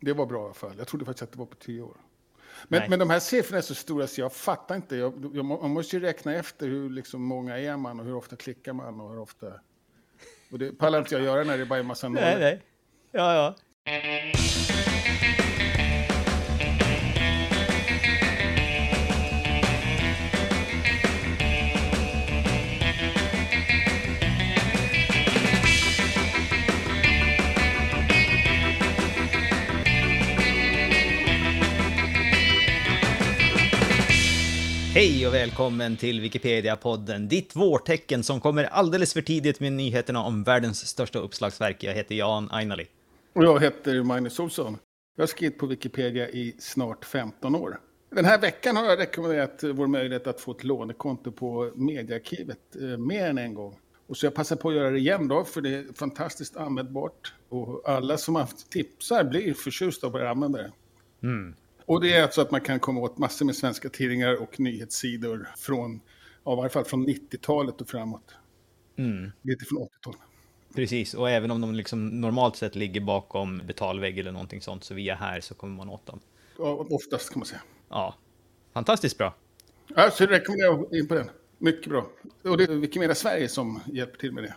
Det var bra i alla fall. Jag trodde faktiskt att det var på tio år. Men, men de här siffrorna är så stora så jag fattar inte. Jag, jag, man måste ju räkna efter hur liksom många är man och hur ofta klickar man och hur ofta... Och det pallar inte jag göra när det bara är en massa nollor. Nej, nej. Ja, ja. Hej och välkommen till Wikipedia-podden, ditt vårtecken som kommer alldeles för tidigt med nyheterna om världens största uppslagsverk. Jag heter Jan Ainali. Och jag heter Magnus Olsson. Jag har skrivit på Wikipedia i snart 15 år. Den här veckan har jag rekommenderat vår möjlighet att få ett lånekonto på Mediaarkivet eh, mer än en gång. Och så jag passar på att göra det igen då, för det är fantastiskt användbart. Och alla som har haft tipsar blir förtjusta av att använda det. Mm. Och det är alltså att man kan komma åt massor med svenska tidningar och nyhetssidor från, ja, i varje fall från 90-talet och framåt. Mm. Lite från 80-talet. Precis, och även om de liksom normalt sett ligger bakom betalvägg eller någonting sånt, så via här så kommer man åt dem. Ja, oftast kan man säga. Ja, fantastiskt bra. Ja, så jag rekommenderar in på den. Mycket bra. Och det är Wikimedia Sverige som hjälper till med det.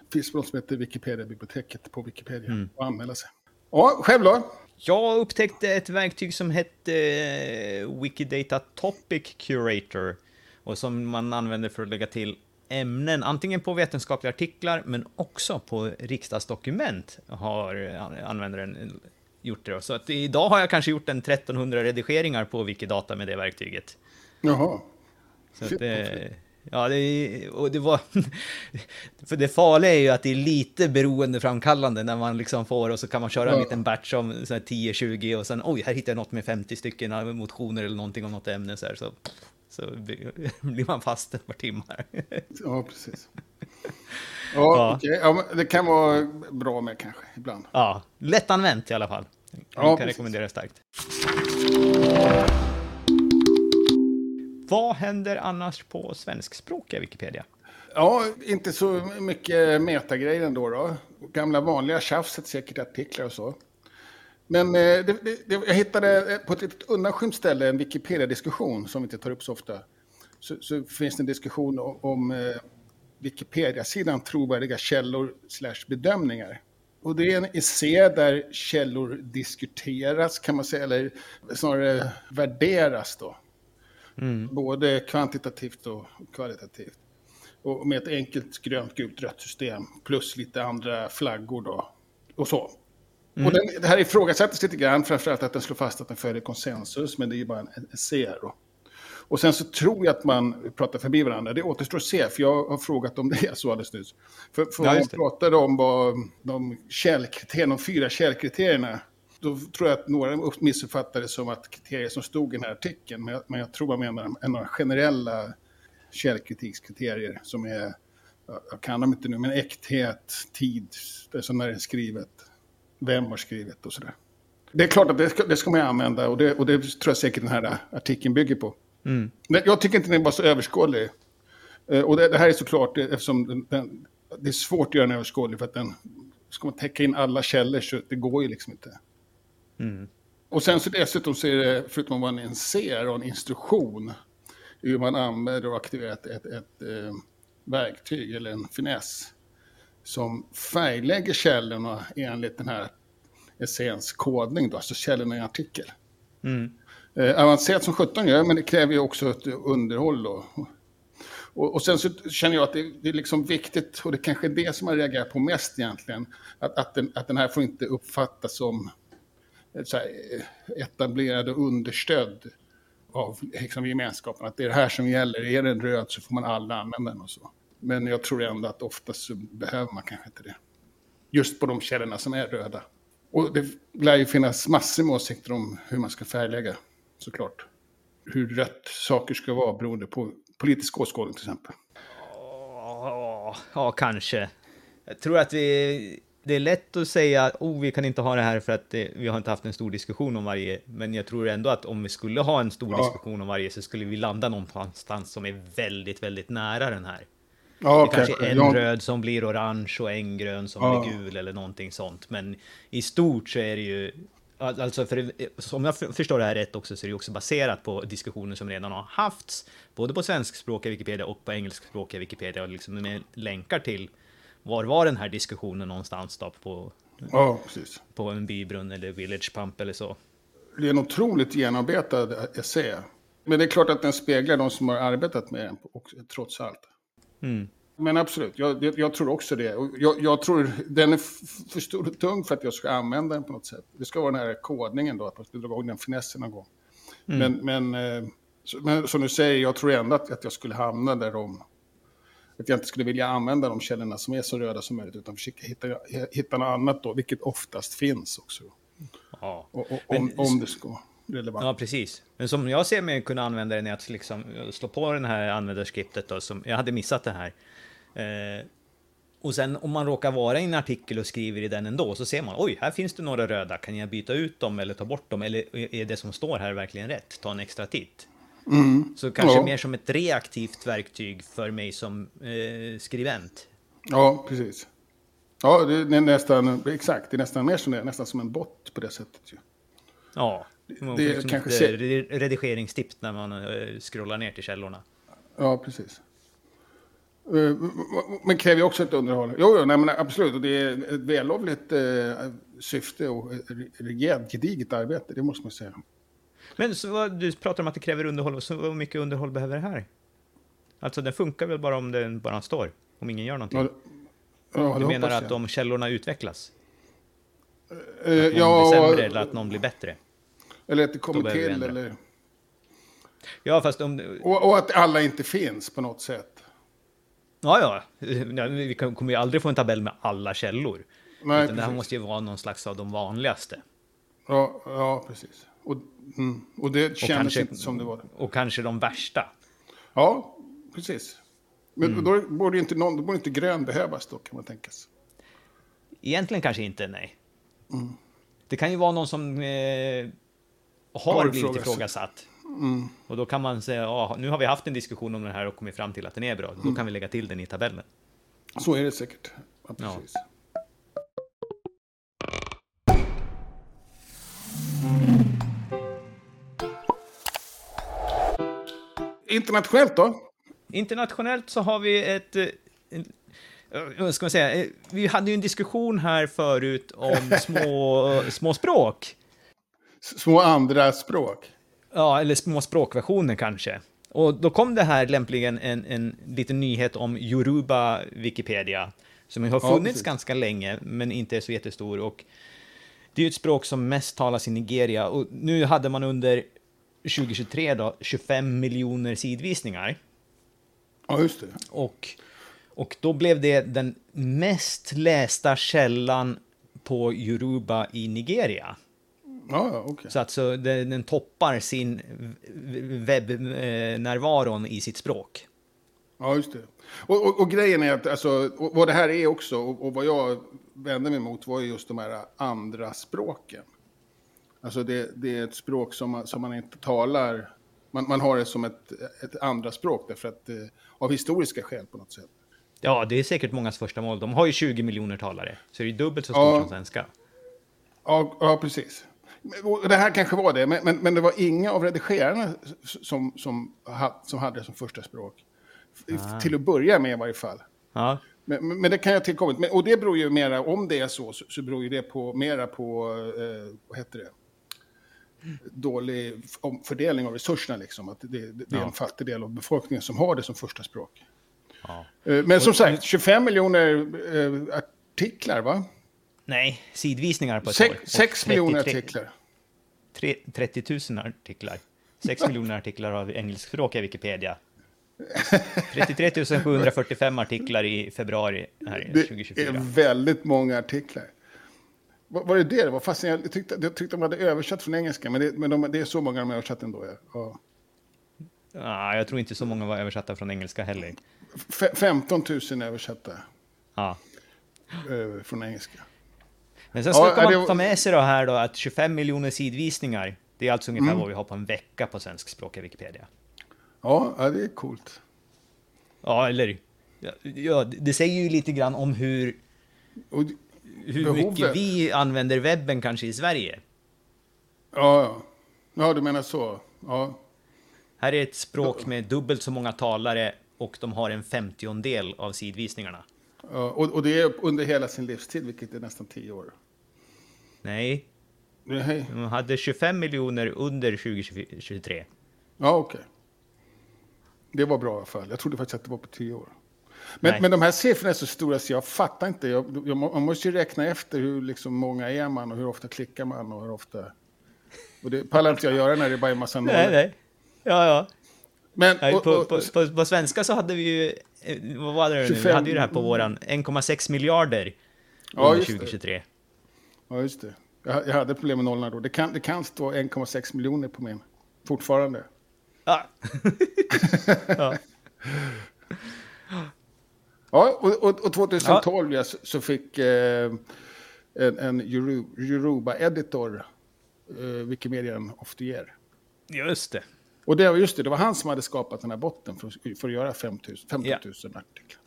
Det finns något som heter Wikipedia-biblioteket på Wikipedia Mm. och anmäla sig. Ja, själv då? Jag upptäckte ett verktyg som hette eh, Wikidata Topic Curator och som man använder för att lägga till ämnen, antingen på vetenskapliga artiklar men också på riksdagsdokument har eh, användaren gjort det. Så att idag har jag kanske gjort en 1300 redigeringar på Wikidata med det verktyget. Jaha. Så att Shit, ja, det, och det var... För det farliga är ju att det är lite beroendeframkallande när man liksom får och så kan man köra en Ja. liten batch om så här 10-20 och sen oj, här hittar jag något med 50 stycken motioner eller någonting om något ämne så här, så, så blir man fast ett par timmar. Ja, precis. Ja, Ja. okej. Ja, det kan vara bra med kanske ibland. Ja, lättanvänt i alla fall. Jag Ja, kan precis. rekommendera starkt. Vad händer annars på svenskspråkiga Wikipedia? Ja, inte så mycket metagrejer ändå då. Gamla vanliga tjafset, säkert artiklar och så. Men eh, det, det, jag hittade eh, på ett litet undanskymt ställe en Wikipedia-diskussion som vi inte tar upp så ofta. Så, så finns det en diskussion om, om Wikipedia-sidan trovärdiga källor slash bedömningar. Och det är en essä där källor diskuteras kan man säga, eller snarare värderas då. Både kvantitativt och kvalitativt. Och med ett enkelt grönt, gult, rött system plus lite andra flaggor då. Och så. Och den, det här ifrågasätts lite grann, framförallt att den slår fast att den följer konsensus, men det är ju bara en, en essä då. Och sen så tror jag att man pratar förbi varandra. Det återstår att se, för jag har frågat om det så alldeles nyss. För, för Ja, det. pratade om vad de källkriterierna, de fyra källkriterierna, då tror jag att några missuppfattade det som att kriterier som stod i den här artikeln, men jag, men jag tror man menar en några generella källkritikskriterier som är, jag kan dem inte nu, men äkthet, tid, det är när det är skrivet, vem har skrivit och sådär. Det är klart att det ska, det ska man använda och det, och det tror jag säkert den här artikeln bygger på. Mm. Men jag tycker inte den var så överskådlig. Eh, Och det, det här är såklart, eftersom den, den, det är svårt att göra den överskådlig för att den, ska man täcka in alla källor så det går ju liksom inte. Mm. Och sen så dessutom så är det, förutom vara en ser och en instruktion, hur man använder och aktiverar ett, ett, ett eh, verktyg eller en finess som färglägger källorna enligt den här essäns kodning, då, alltså källorna i en artikel. Mm. Eh, avancerat som 17 gör, men det kräver ju också ett underhåll. Då. Och, och sen så känner jag att det, det är liksom viktigt, och det kanske är det som man reagerar på mest egentligen, att, att, den, att den här får inte uppfattas som så här, eh, etablerad och understödd av liksom, gemenskapen. Att det är det här som gäller, är den röd så får man alla använda den och så. Men jag tror ändå att oftast så behöver man kanske inte det. Just på de källorna som är röda. Och det lär ju finnas massor med åsikter om hur man ska färglägga, såklart. Hur rött saker ska vara beroende på politisk åskådning till exempel. Ja, kanske. Jag tror att vi... Det är lätt att säga att oh, vi kan inte ha det här för att det, vi har inte haft en stor diskussion om varje. Men jag tror ändå att om vi skulle ha en stor Ja. diskussion om varje så skulle vi landa någonstans som är väldigt, väldigt nära den här. Ja, Det kanske är en Ja, röd som blir orange och en grön som Ja. blir gul eller någonting sånt. Men i stort så är det ju Alltså, för, om jag förstår det här rätt också, så är det också baserat på diskussioner som redan har hafts, både på svenskspråkiga Wikipedia och på engelskspråkiga Wikipedia, och liksom med länkar till var var den här diskussionen någonstans då, på, ja, precis. på en bybrunn eller Village Pump eller så. Det är en otroligt genomarbetad essä. Men det är klart att den speglar de som har arbetat med den, trots allt. Mm. Men absolut, jag, jag, tror också det. Jag, jag tror den är för stor och tung för att jag ska använda den på något sätt. Det ska vara den här kodningen då, att man ska dra igång den finessen någon gång. Mm. Men, men, eh, men som du säger, jag tror ändå att, att jag skulle hamna där om... Att jag inte skulle vilja använda de källorna som är så röda som möjligt, utan försöka hitta, hitta något annat då, vilket oftast finns också. Ja. Och, och, om, men, om det ska relevant. Ja, precis. Men som jag ser mig kunna använda den är att liksom slå på den här användarskriptet då, som jag hade missat det här. Eh, och sen om man råkar vara i en artikel och skriver i den ändå, så ser man oj, här finns det några röda, kan jag byta ut dem eller ta bort dem? Eller är det som står här verkligen rätt? Ta en extra titt. Mm. Så kanske ja. mer som ett reaktivt verktyg för mig som eh, skribent. Ja, precis. Ja, det är nästan, exakt, det är nästan mer som, det, nästan som en bott på det sättet. Ju. Ja, det, det är kanske se... redigeringstips när man eh, scrollar ner till källorna. Ja, precis. Eh, men kräver ju också ett underhåll. Jo, jo nej, men absolut. Och det är ett vällovligt eh, syfte och rejält gediget arbete, det måste man säga. Men så, du pratar om att det kräver underhåll, så hur mycket underhåll behöver det här? Alltså den funkar väl bara om den bara står, om ingen gör någonting? Ja, du menar att om källorna utvecklas? Uh, att någon ja, blir sämre eller att någon blir bättre? Eller att det kommer till, eller... Ja, fast om... Och, och, att alla inte finns på något sätt. Ja, ja. Vi kommer ju aldrig få en tabell med alla källor. Nej, Utan det här måste ju vara någon slags av de vanligaste. Ja, ja precis. Och, mm, och det kändes inte som det var det. Och kanske de värsta. Ja, precis. Men mm. då borde inte, någon, då borde inte grön behövas då, kan man tänka sig. Egentligen kanske inte, nej. Mm. Det kan ju vara någon som eh, har, har blivit ifrågasatt. Mm. Och då kan man säga, ja, nu har vi haft en diskussion om den här och kommit fram till att den är bra. Då mm. kan vi lägga till den i tabellen. Så är det säkert. Ja, precis. Ja. Internationellt då? Internationellt så har vi ett... Eh, en, vad ska man säga? Eh, vi hade ju en diskussion här förut om små, små språk. Små andra språk? Ja, eller små språkversioner kanske. Och då kom det här lämpligen en, en liten nyhet om Yoruba Wikipedia, som har funnits ja, ganska länge, men inte är så jättestor. Och det är ett språk som mest talas i Nigeria, och nu hade man under 2023 då 25 miljoner sidvisningar. Ja, just det. Och, och då blev det den mest lästa källan på Yoruba i Nigeria. Ja, okay. Så alltså den, den toppar sin webbnärvaron i sitt språk. Ja, just det. Och, och, och grejen är att, alltså, vad det här är också, och, och, vad jag vände mig mot var just de här andra språken. Alltså det, det är ett språk som man, som man inte talar, man, man har det som ett, ett andra språk därför att, eh, av historiska skäl på något sätt. Ja, det är säkert mångas första mål. De har ju 20 miljoner talare, så det är dubbelt så stort ja, som svenska. Ja, ja precis. Det här kanske var det, men, men, men, det var inga av redigerarna som, som, som hade det som första språk. Ah. Till att börja med i varje fall. Ah. Men, men, det kan jag tillkommit. Och det beror ju mera, om det är så, så, så beror ju det på, mera på, eh, vad heter det? Dålig fördelning av resurserna liksom. Att det, det, är ja. en fattig del av befolkningen som har det som första språk. Ja. Eh, men som sagt, 25 miljoner eh, artiklar va? Nej, sidvisningar på ett Sex, år. 6 miljoner artiklar. 30 000 artiklar. 6 miljoner artiklar av engelskspråkiga Wikipedia. 33 745 artiklar i februari här 2024. Det är väldigt många artiklar. Var, det det det var? Fast jag tyckte, jag tyckte de hade översatt från engelska, men det, men de, det är så många de har översatt ändå. Ja. Ja, jag tror inte så många var översatta från engelska heller. F 15 000 översatta. Ja. Från engelska. Men sen ska ja, man det... ta med sig då här då att 25 miljoner sidvisningar, det är alltså ungefär mm. vad vi har på en vecka på svenskspråkiga Wikipedia. Ja, ja, det är coolt. Ja, eller ja, det säger ju lite grann om hur, Och hur mycket vi använder webben kanske i Sverige. Ja, ja. Ja, du menar så. Ja. Här är ett språk med dubbelt så många talare och de har en femtiondel av sidvisningarna. ja och, och det är under hela sin livstid, vilket är nästan tio år. Nej, Nej. de hade 25 miljoner under 2023. Ja, okej. Det var bra i alla fall. Jag trodde faktiskt att det var på tio år. Men, Nej. men de här siffrorna är så stora så jag fattar inte. Jag, jag, man måste ju räkna efter hur liksom många är man och hur ofta klickar man och hur ofta... Och det pallar inte jag göra när det bara är en massa nollor. Nej, nej. Ja, ja. Men, och, på, och, på, på, på svenska så hade vi ju, eh, vad var det nu? Vi 25 hade ju det här på våran 1,6 miljarder Ja, under just det. 2023. ja, just det. Jag, jag hade problem med nollorna då. Det kan, det kan stå 1,6 miljoner på min. Fortfarande. Ja. ja. Ja, och, och, och 2012 ja. så, fick eh, en, en Yoru- Yoruba-editor eh, Wikimedian of the year. Just det. Och det var just det, det var han som hade skapat den här botten för, för att göra 5 000, 15 000 Ja. artiklar.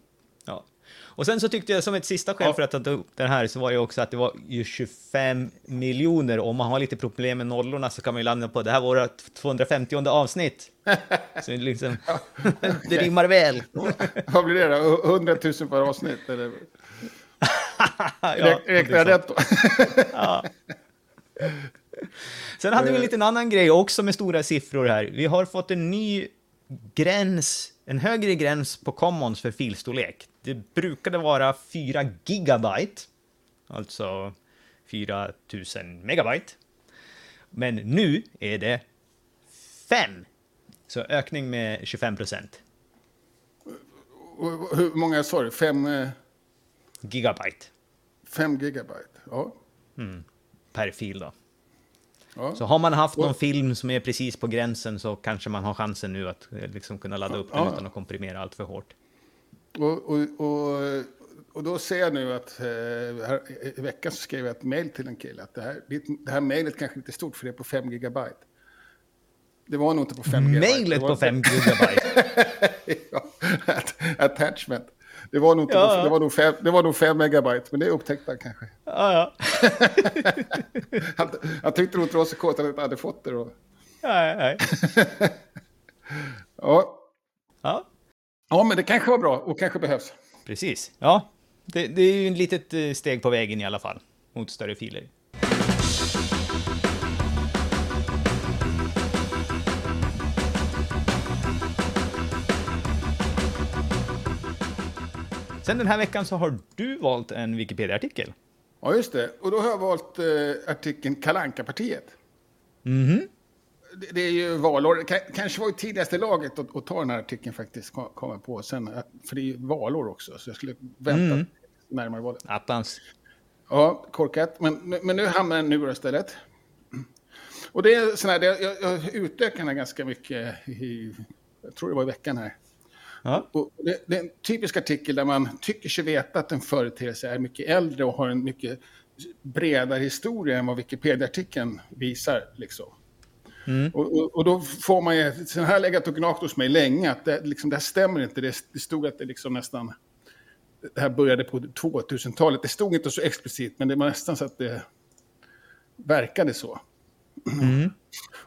Ja. Och sen så tyckte jag som ett sista skäl Ja. för att ta upp den här så var det också att det var ju 25 miljoner. Om man har lite problem med nollorna så kan man ju landa på det här var vårt 250 avsnitt. Så det, liksom, det rimmar väl. Vad blir det då? 100 000 per avsnitt? Eller? Ja, Räk, räknar jag rätt då? Sen hade vi en liten annan grej också med stora siffror här. Vi har fått en ny gräns, en högre gräns på commons för filstorlek. Det brukade vara 4 gigabyte, alltså 4000 megabyte. Men nu är det 5. Så ökning med 25 procent. Hur många sa du? 5 Gigabyte fem gigabyte? Ja. per fil då. Ja. Så har man haft någon film som är precis på gränsen så kanske man har chansen nu att eh, liksom kunna ladda upp den Ja. utan att komprimera allt för hårt. Och, och, och, och då ser jag nu att eh, här, i veckan så skrev jag ett mejl till en kille att det här, det här mejlet kanske inte är stort för det är på 5 gigabyte. Det var nog inte på 5 gigabyte. Var på 5 gigabyte. ja, att- attachment. Det var nog, inte Ja, ja. det var nog, fem, det var nog fem megabyte, men det upptäckte han kanske. ja, ja. Han, han tyckte nog inte det var så coolt att han hade fått det då. Nej, nej. Ja. Ja, ja, men det kanske var bra och kanske behövs. precis. Ja, det, det är ju ett litet eh, steg på vägen i alla fall mot större filer. Sen den här veckan så har du valt en Wikipedia-artikel. Ja, just det. Och då har jag valt eh, artikeln kalanka partiet Mhm. det, det är ju valår. K kanske var ju tidigaste laget att, att ta den här artikeln faktiskt, kom kom jag på sen. eh, För det är ju valår också, så jag skulle vänta Mm. närmare valet. Attans. Ja, korkat. Men, men nu hamnar den nu istället. Och det är sån här, det, jag, jag utökar den här ganska mycket i, jag tror det var i veckan här. Ja. Och det, det är en typisk artikel där man tycker sig veta att en företeelse är mycket äldre och har en mycket bredare historia än vad Wikipedia-artikeln visar. Liksom. Mm. Och, och, och då får man ju, sen jag legat och gnagt hos mig länge, att det, liksom, det här stämmer inte. Det, det stod att det liksom nästan, det här började på 2000-talet. Det stod inte så explicit, men det var nästan så att det verkade så. Mm.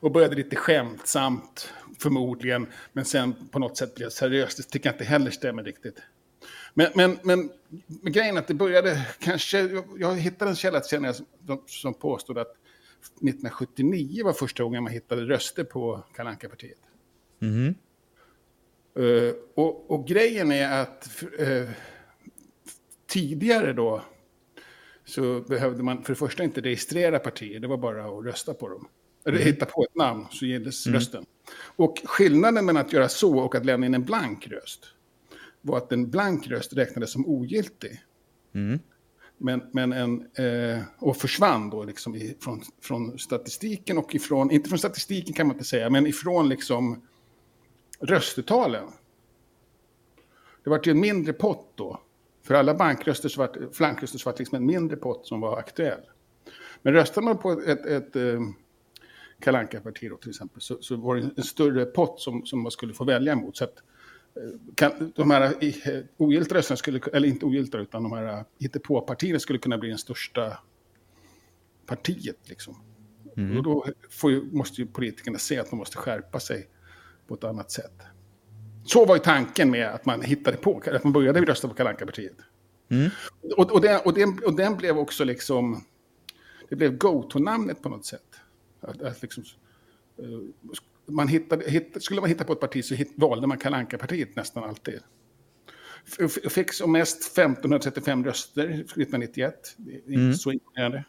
Och började lite skämtsamt, förmodligen, men sen på något sätt blev seriöst. Det tycker jag inte heller stämmer riktigt. Men, men, men, grejen är att det började kanske, jag, jag hittade en källa senare som, som påstod att 1979 var första gången man hittade röster på Kalle Anka-partiet. Mhm. Eh, och, och grejen är att eh, tidigare då så behövde man för det första inte registrera partier, det var bara att rösta på dem. Eller hitta på ett namn så gills rösten. Och skillnaden mellan att göra så och att lämna in en blank röst var att en blank röst räknades som ogiltig. Mm. Men, men en, eh, och försvann då liksom i, från, från statistiken och ifrån, inte från statistiken kan man inte säga, men ifrån liksom röstetalen. Det var ju en mindre pott då. För alla bankröster så var, flankröster så var det liksom en mindre pott som var aktuell. Men röstade man på ett, ett, ett Kalle Anka-parti då till exempel så, så var det en större pott som, som man skulle få välja emot. Så att, eh, kan, de här eh, ogiltiga rösterna skulle, eller inte ogiltiga utan de här hittepå-partierna skulle kunna bli den största partiet liksom. Mm. Och då ju, måste ju politikerna se att de måste skärpa sig på ett annat sätt. Så var ju tanken med att man hittade på, att man började rösta på Kalle partiet mm. och, och, den, och, den, och den blev också liksom, det blev go-to-namnet på något sätt. Att, att liksom, uh, man hittade, hitt, skulle man hitta på ett parti så hit, valde man Kalle partiet nästan alltid. F fick som mest 1535 röster 1991. Det är inte mm. så imponerande.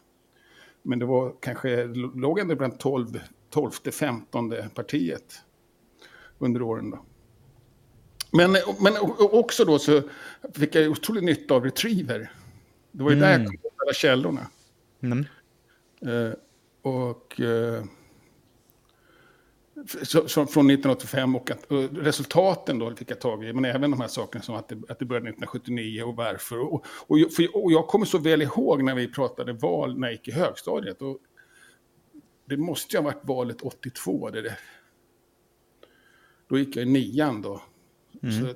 Men det var kanske, låg ändå bland 12, 12 15 partiet under åren. Då. Men, men också då så fick jag otroligt nytta av Retriever. Det var ju mm. där jag kom alla källorna. Mm. Uh, och... Uh, så, så, från 1985 och, att, och resultaten då fick jag tag i, men även de här sakerna som att det, att det började 1979 och varför. Och, och, och jag kommer så väl ihåg när vi pratade val när jag gick i högstadiet. Och det måste ju ha varit valet 82. Det, det. Då gick jag i nian då. Mm. Så,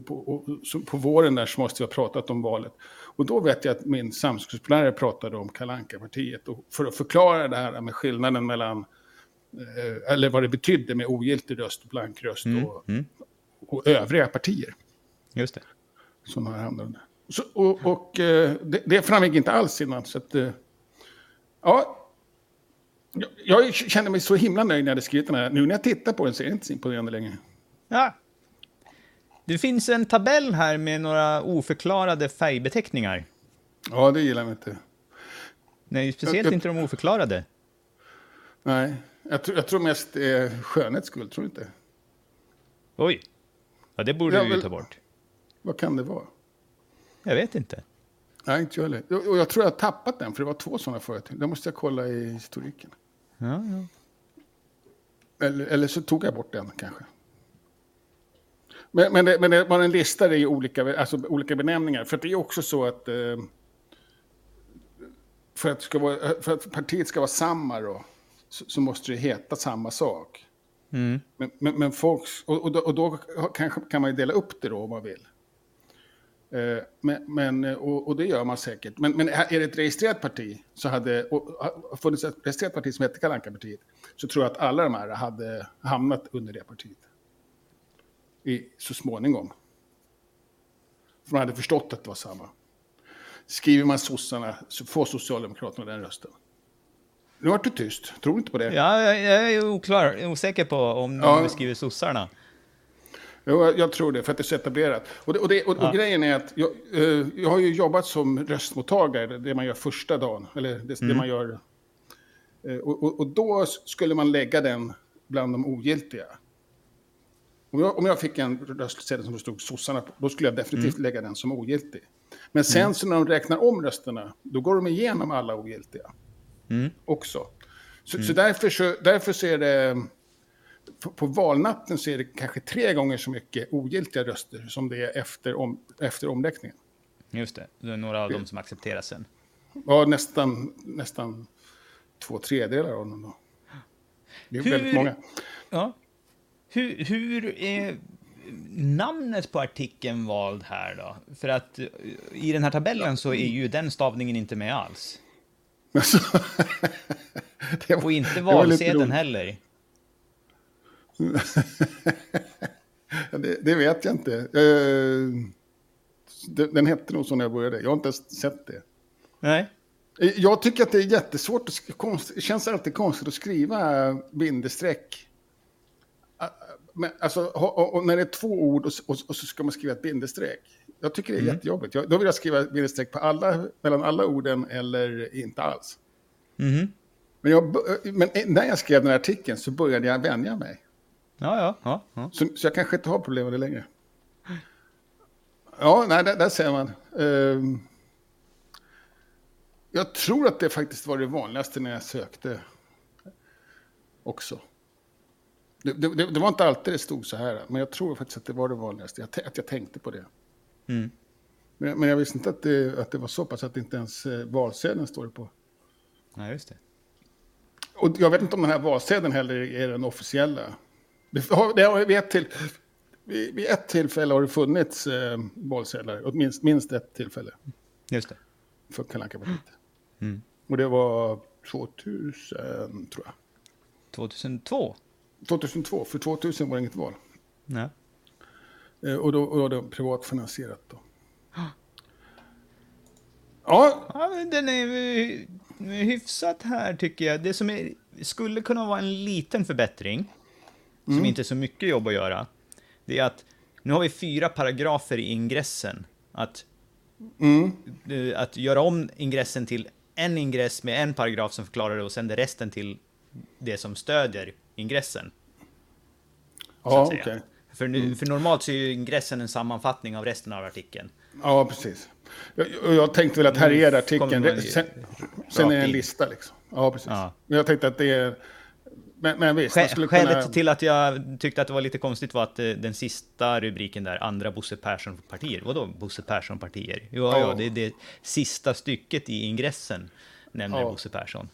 på, på våren där så måste vi ha pratat om valet. Och då vet jag att min samhällskunskapslärare pratade om kalanka partiet Och för att förklara det här med skillnaden mellan Eh, eller vad det betydde med ogiltig röst, blankröst mm. Och, mm. och övriga partier. Just det. Som har hamnat så, och, och eh, det, det framgick inte alls innan. Så att, eh, ja, jag kände mig så himla nöjd när jag hade skrivit den här. Nu när jag tittar på den så är det inte så imponerande längre. Ja. Det finns en tabell här med några oförklarade färgbeteckningar. Ja, det gillar jag inte. Nej, speciellt jag, jag, inte de oförklarade. Nej. Jag tror, jag tror mest det är skönhets skull, tror du inte? Oj. Ja, det borde du ju ta bort. Vad kan det vara? Jag vet inte. Nej, inte jag heller. Och jag tror jag har tappat den, för det var två sådana förut. Det måste jag kolla i historiken. Ja, ja. Eller, eller så tog jag bort den kanske. Men, men, det, men det var en lista i olika, alltså, olika benämningar. För det är också så att... Eh, för, att ska vara, för att partiet ska vara samma då så, så måste det heta samma sak. Mm. Men, men, men folk, och, och, då, och då kanske kan man ju dela upp det då om man vill. Eh, men, men, och, och, det gör man säkert. Men, men är det ett registrerat parti, så hade, och, funnits ett registrerat parti som hette Kalle partiet så tror jag att alla de här hade hamnat under det partiet. I, så småningom. För man hade förstått att det var samma. Skriver man sossarna så får Socialdemokraterna den rösten. Nu vart du tyst. Tror inte på det? Ja, jag, är oklar, osäker på om ja. de skriver sossarna. Jo, jag tror det, för att det är så etablerat. Och, det, och, det, och, ja. och grejen är att jag, eh, jag, har ju jobbat som röstmottagare, det man gör första dagen. Eller det, mm. det man gör. Eh, och, och, då skulle man lägga den bland de ogiltiga. Om jag, om jag fick en röstsedel som det stod sossarna på, då skulle jag definitivt mm. lägga den som ogiltig. Men sen mm. så när de räknar om rösterna, då går de igenom alla ogiltiga mm. också. Så, mm. så, därför, så, därför så är det... På, på, valnatten så är det kanske tre gånger så mycket ogiltiga röster som det är efter, om, efter omräkningen. Just det, det är några av dem som accepteras sen. Ja, nästan, nästan två tredjedelar av dem. Då. Det är hur, väldigt många. Ja. Hur, hur är namnet på artikeln vald här då? För att i den här tabellen så är ju den stavningen inte med alls. Alltså, var, och inte valsedeln heller. det, det, vet jag inte. Uh, den hette nog så när jag började. Jag har inte ens sett det. Nej. Eh, jag tycker att det är jättesvårt. Det känns alltid konstigt att skriva bindestreck. Eh, men alltså, och när det är två ord och, och, och så ska man skriva ett bindestreck. Jag tycker det är mm. jättejobbigt. Jag, då vill jag skriva bindestreck på alla, mellan alla orden eller inte alls. Mm. Men, jag, men när jag skrev den här artikeln så började jag vänja mig. Ja, ja. ja, ja. Så, så, jag kanske inte har problem med det längre. Ja, nej, där, där ser man. Uh, jag tror att det faktiskt var det vanligaste när jag sökte också. Det, det, det, var inte alltid det stod så här, men jag tror faktiskt att det var det vanligaste, att jag tänkte på det. Mm. Men, men, jag visste inte att det, att det var så pass att inte ens eh, valsedeln står det på. Nej, just det. Och jag vet inte om den här valsedeln heller är den officiella. Det har, det har, vid, ett till, vid ett tillfälle har det funnits eh, valsedlar, åtminstone minst ett tillfälle. Just det. För Kalle mm. Och det var 2000, tror jag. 2002? 2002, för 2000 var det inget val. Nej. Eh, Och då, och då är det privatfinansierat då. Ja, Ja, men den är eh, hyfsat här tycker jag. Det som är, skulle kunna vara en liten förbättring, som inte är så mycket jobb att göra, det är att nu har vi fyra paragrafer i ingressen. Att, eh, att göra om ingressen till en ingress med en paragraf som förklarar det och sen det resten till det som stödjer ingressen. ja okej. För, nu, för normalt så är ju ingressen en sammanfattning av resten av artikeln. Ja, precis. Jag, jag tänkte väl att här är artikeln, sen, sen är det en lista liksom. Ja, precis. Ja. Men jag tänkte att det är... Men, men visst, Skä- Skälet kunna... till att jag tyckte att det var lite konstigt var att eh, den sista rubriken där, andra Bosse Persson-partier. Vadå Bosse Persson-partier? Jo, ja. Ja. det är det sista stycket i ingressen nämner Ja. Bosse Persson.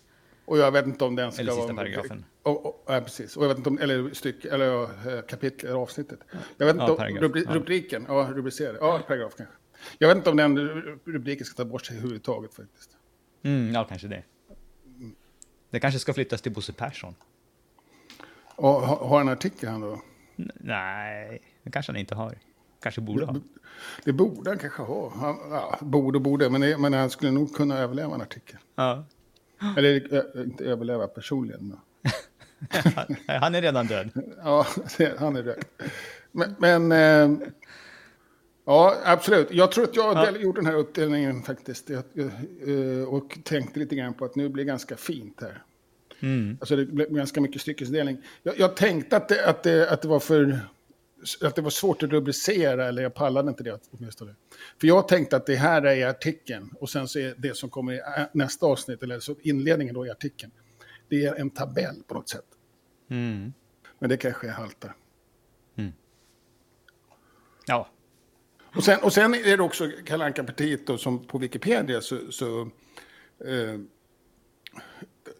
Och jag vet inte om den ska Eller sista vara... paragrafen. Och, och, ja, precis. Och jag vet inte om... Eller styck... Eller ja, kapitel, eller avsnittet. Jag vet inte Ja, om... Rubri, rubriken. Ja, rubricerad. Ja, paragraf kanske. Jag vet inte om den rubriken ska ta bort sig överhuvudtaget faktiskt. Mm, ja, kanske det. Det kanske ska flyttas till Bosse Persson. Och har, har en artikel han då? N- nej, det kanske han inte har. Kanske borde ha. Det borde han kanske ha. Han, ja, borde och borde, men, det, men han skulle nog kunna överleva en artikel. Ja. Eller ö, inte överleva personligen. Men. Han är redan död. Ja, han är död. Men, men eh, ja, absolut. Jag tror att jag Ja. gjorde den här uppdelningen faktiskt. Eh, och tänkte lite grann på att nu blir det ganska fint här. Mm. Alltså det blev ganska mycket styckesdelning. Jag, jag tänkte att det, att, det, att det var för... Att det var svårt att rubricera, eller jag pallade inte det åtminstone. För jag tänkte att det här är i artikeln, och sen så är det som kommer i nästa avsnitt, eller så inledningen då i artikeln, det är en tabell på något sätt. Mm. Men det kanske jag haltar. Ja. Och sen, och sen är det också Kalle Anka-partiet då, som på Wikipedia så... så eh,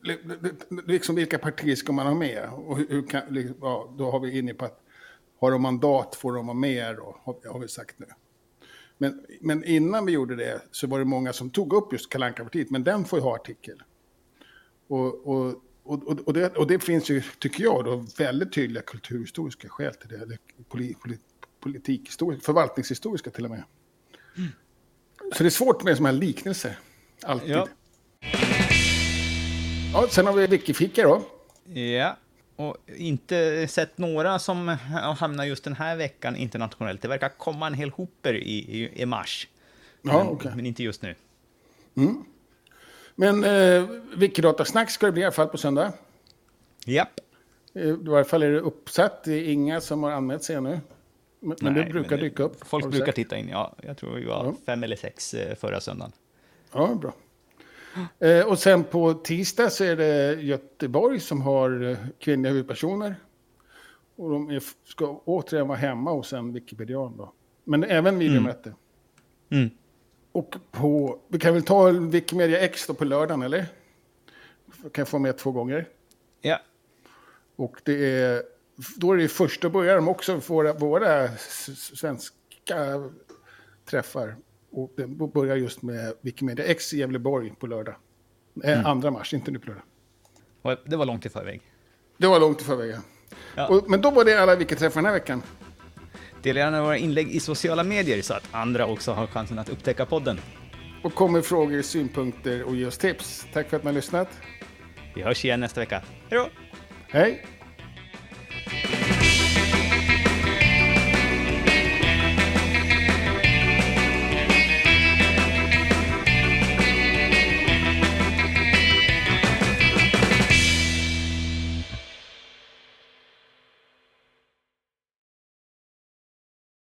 li- li- liksom vilka partier ska man ha med? Och hur, kan, ja, då har vi inne på att har de mandat får de vara med då, har, har vi sagt nu. Men, men innan vi gjorde det så var det många som tog upp just Kalle Anka-partiet, men den får ju ha artikel. Och, och, och, och, det, och det finns ju, tycker jag, då, väldigt tydliga kulturhistoriska skäl till det. Eller poli, poli, politikhistoriska, förvaltningshistoriska till och med. Så det är svårt med sådana här liknelser. Alltid. Ja. Ja. sen har vi Wikifika då. Ja, och inte sett några som hamnar just den här veckan internationellt. Det verkar komma en hel hoper i, i, mars. Ja, men, okej. men inte just nu. Men eh, Wikidatasnack ska det bli i alla fall på söndag. Japp. Eh, I varje fall är det uppsatt. Det är inga som har anmält sig ännu. Men, men det Nej, brukar men dyka upp. Folk brukar titta in. Ja, jag tror vi var Ja. fem eller sex eh, förra söndagen. Ja, bra. Eh, och sen på tisdag så är det Göteborg som har eh, kvinnliga huvudpersoner. Och de är, ska återigen vara hemma hos en Wikipedian då. Men även videomöte. Mm. Och på, vi kan väl ta Wikimedia X då på lördagen, eller? Jag kan få med två gånger. Ja, Och det är, då är det först, då börjar de också våra, våra svenska träffar. Och det börjar just med Wikimedia X i Gävleborg på lördag. Eh, 2 mars, inte nu på lördag. och det var långt i förväg. Det var långt i förväg. ja. Ja. Och, men då var det alla Wiki-träffar den här veckan. Dela gärna våra inlägg i sociala medier så att andra också har chansen att upptäcka podden. Och kommer frågor, synpunkter och ge oss tips. Tack för att ni har lyssnat. Vi hörs igen nästa vecka. Hej då! Hej!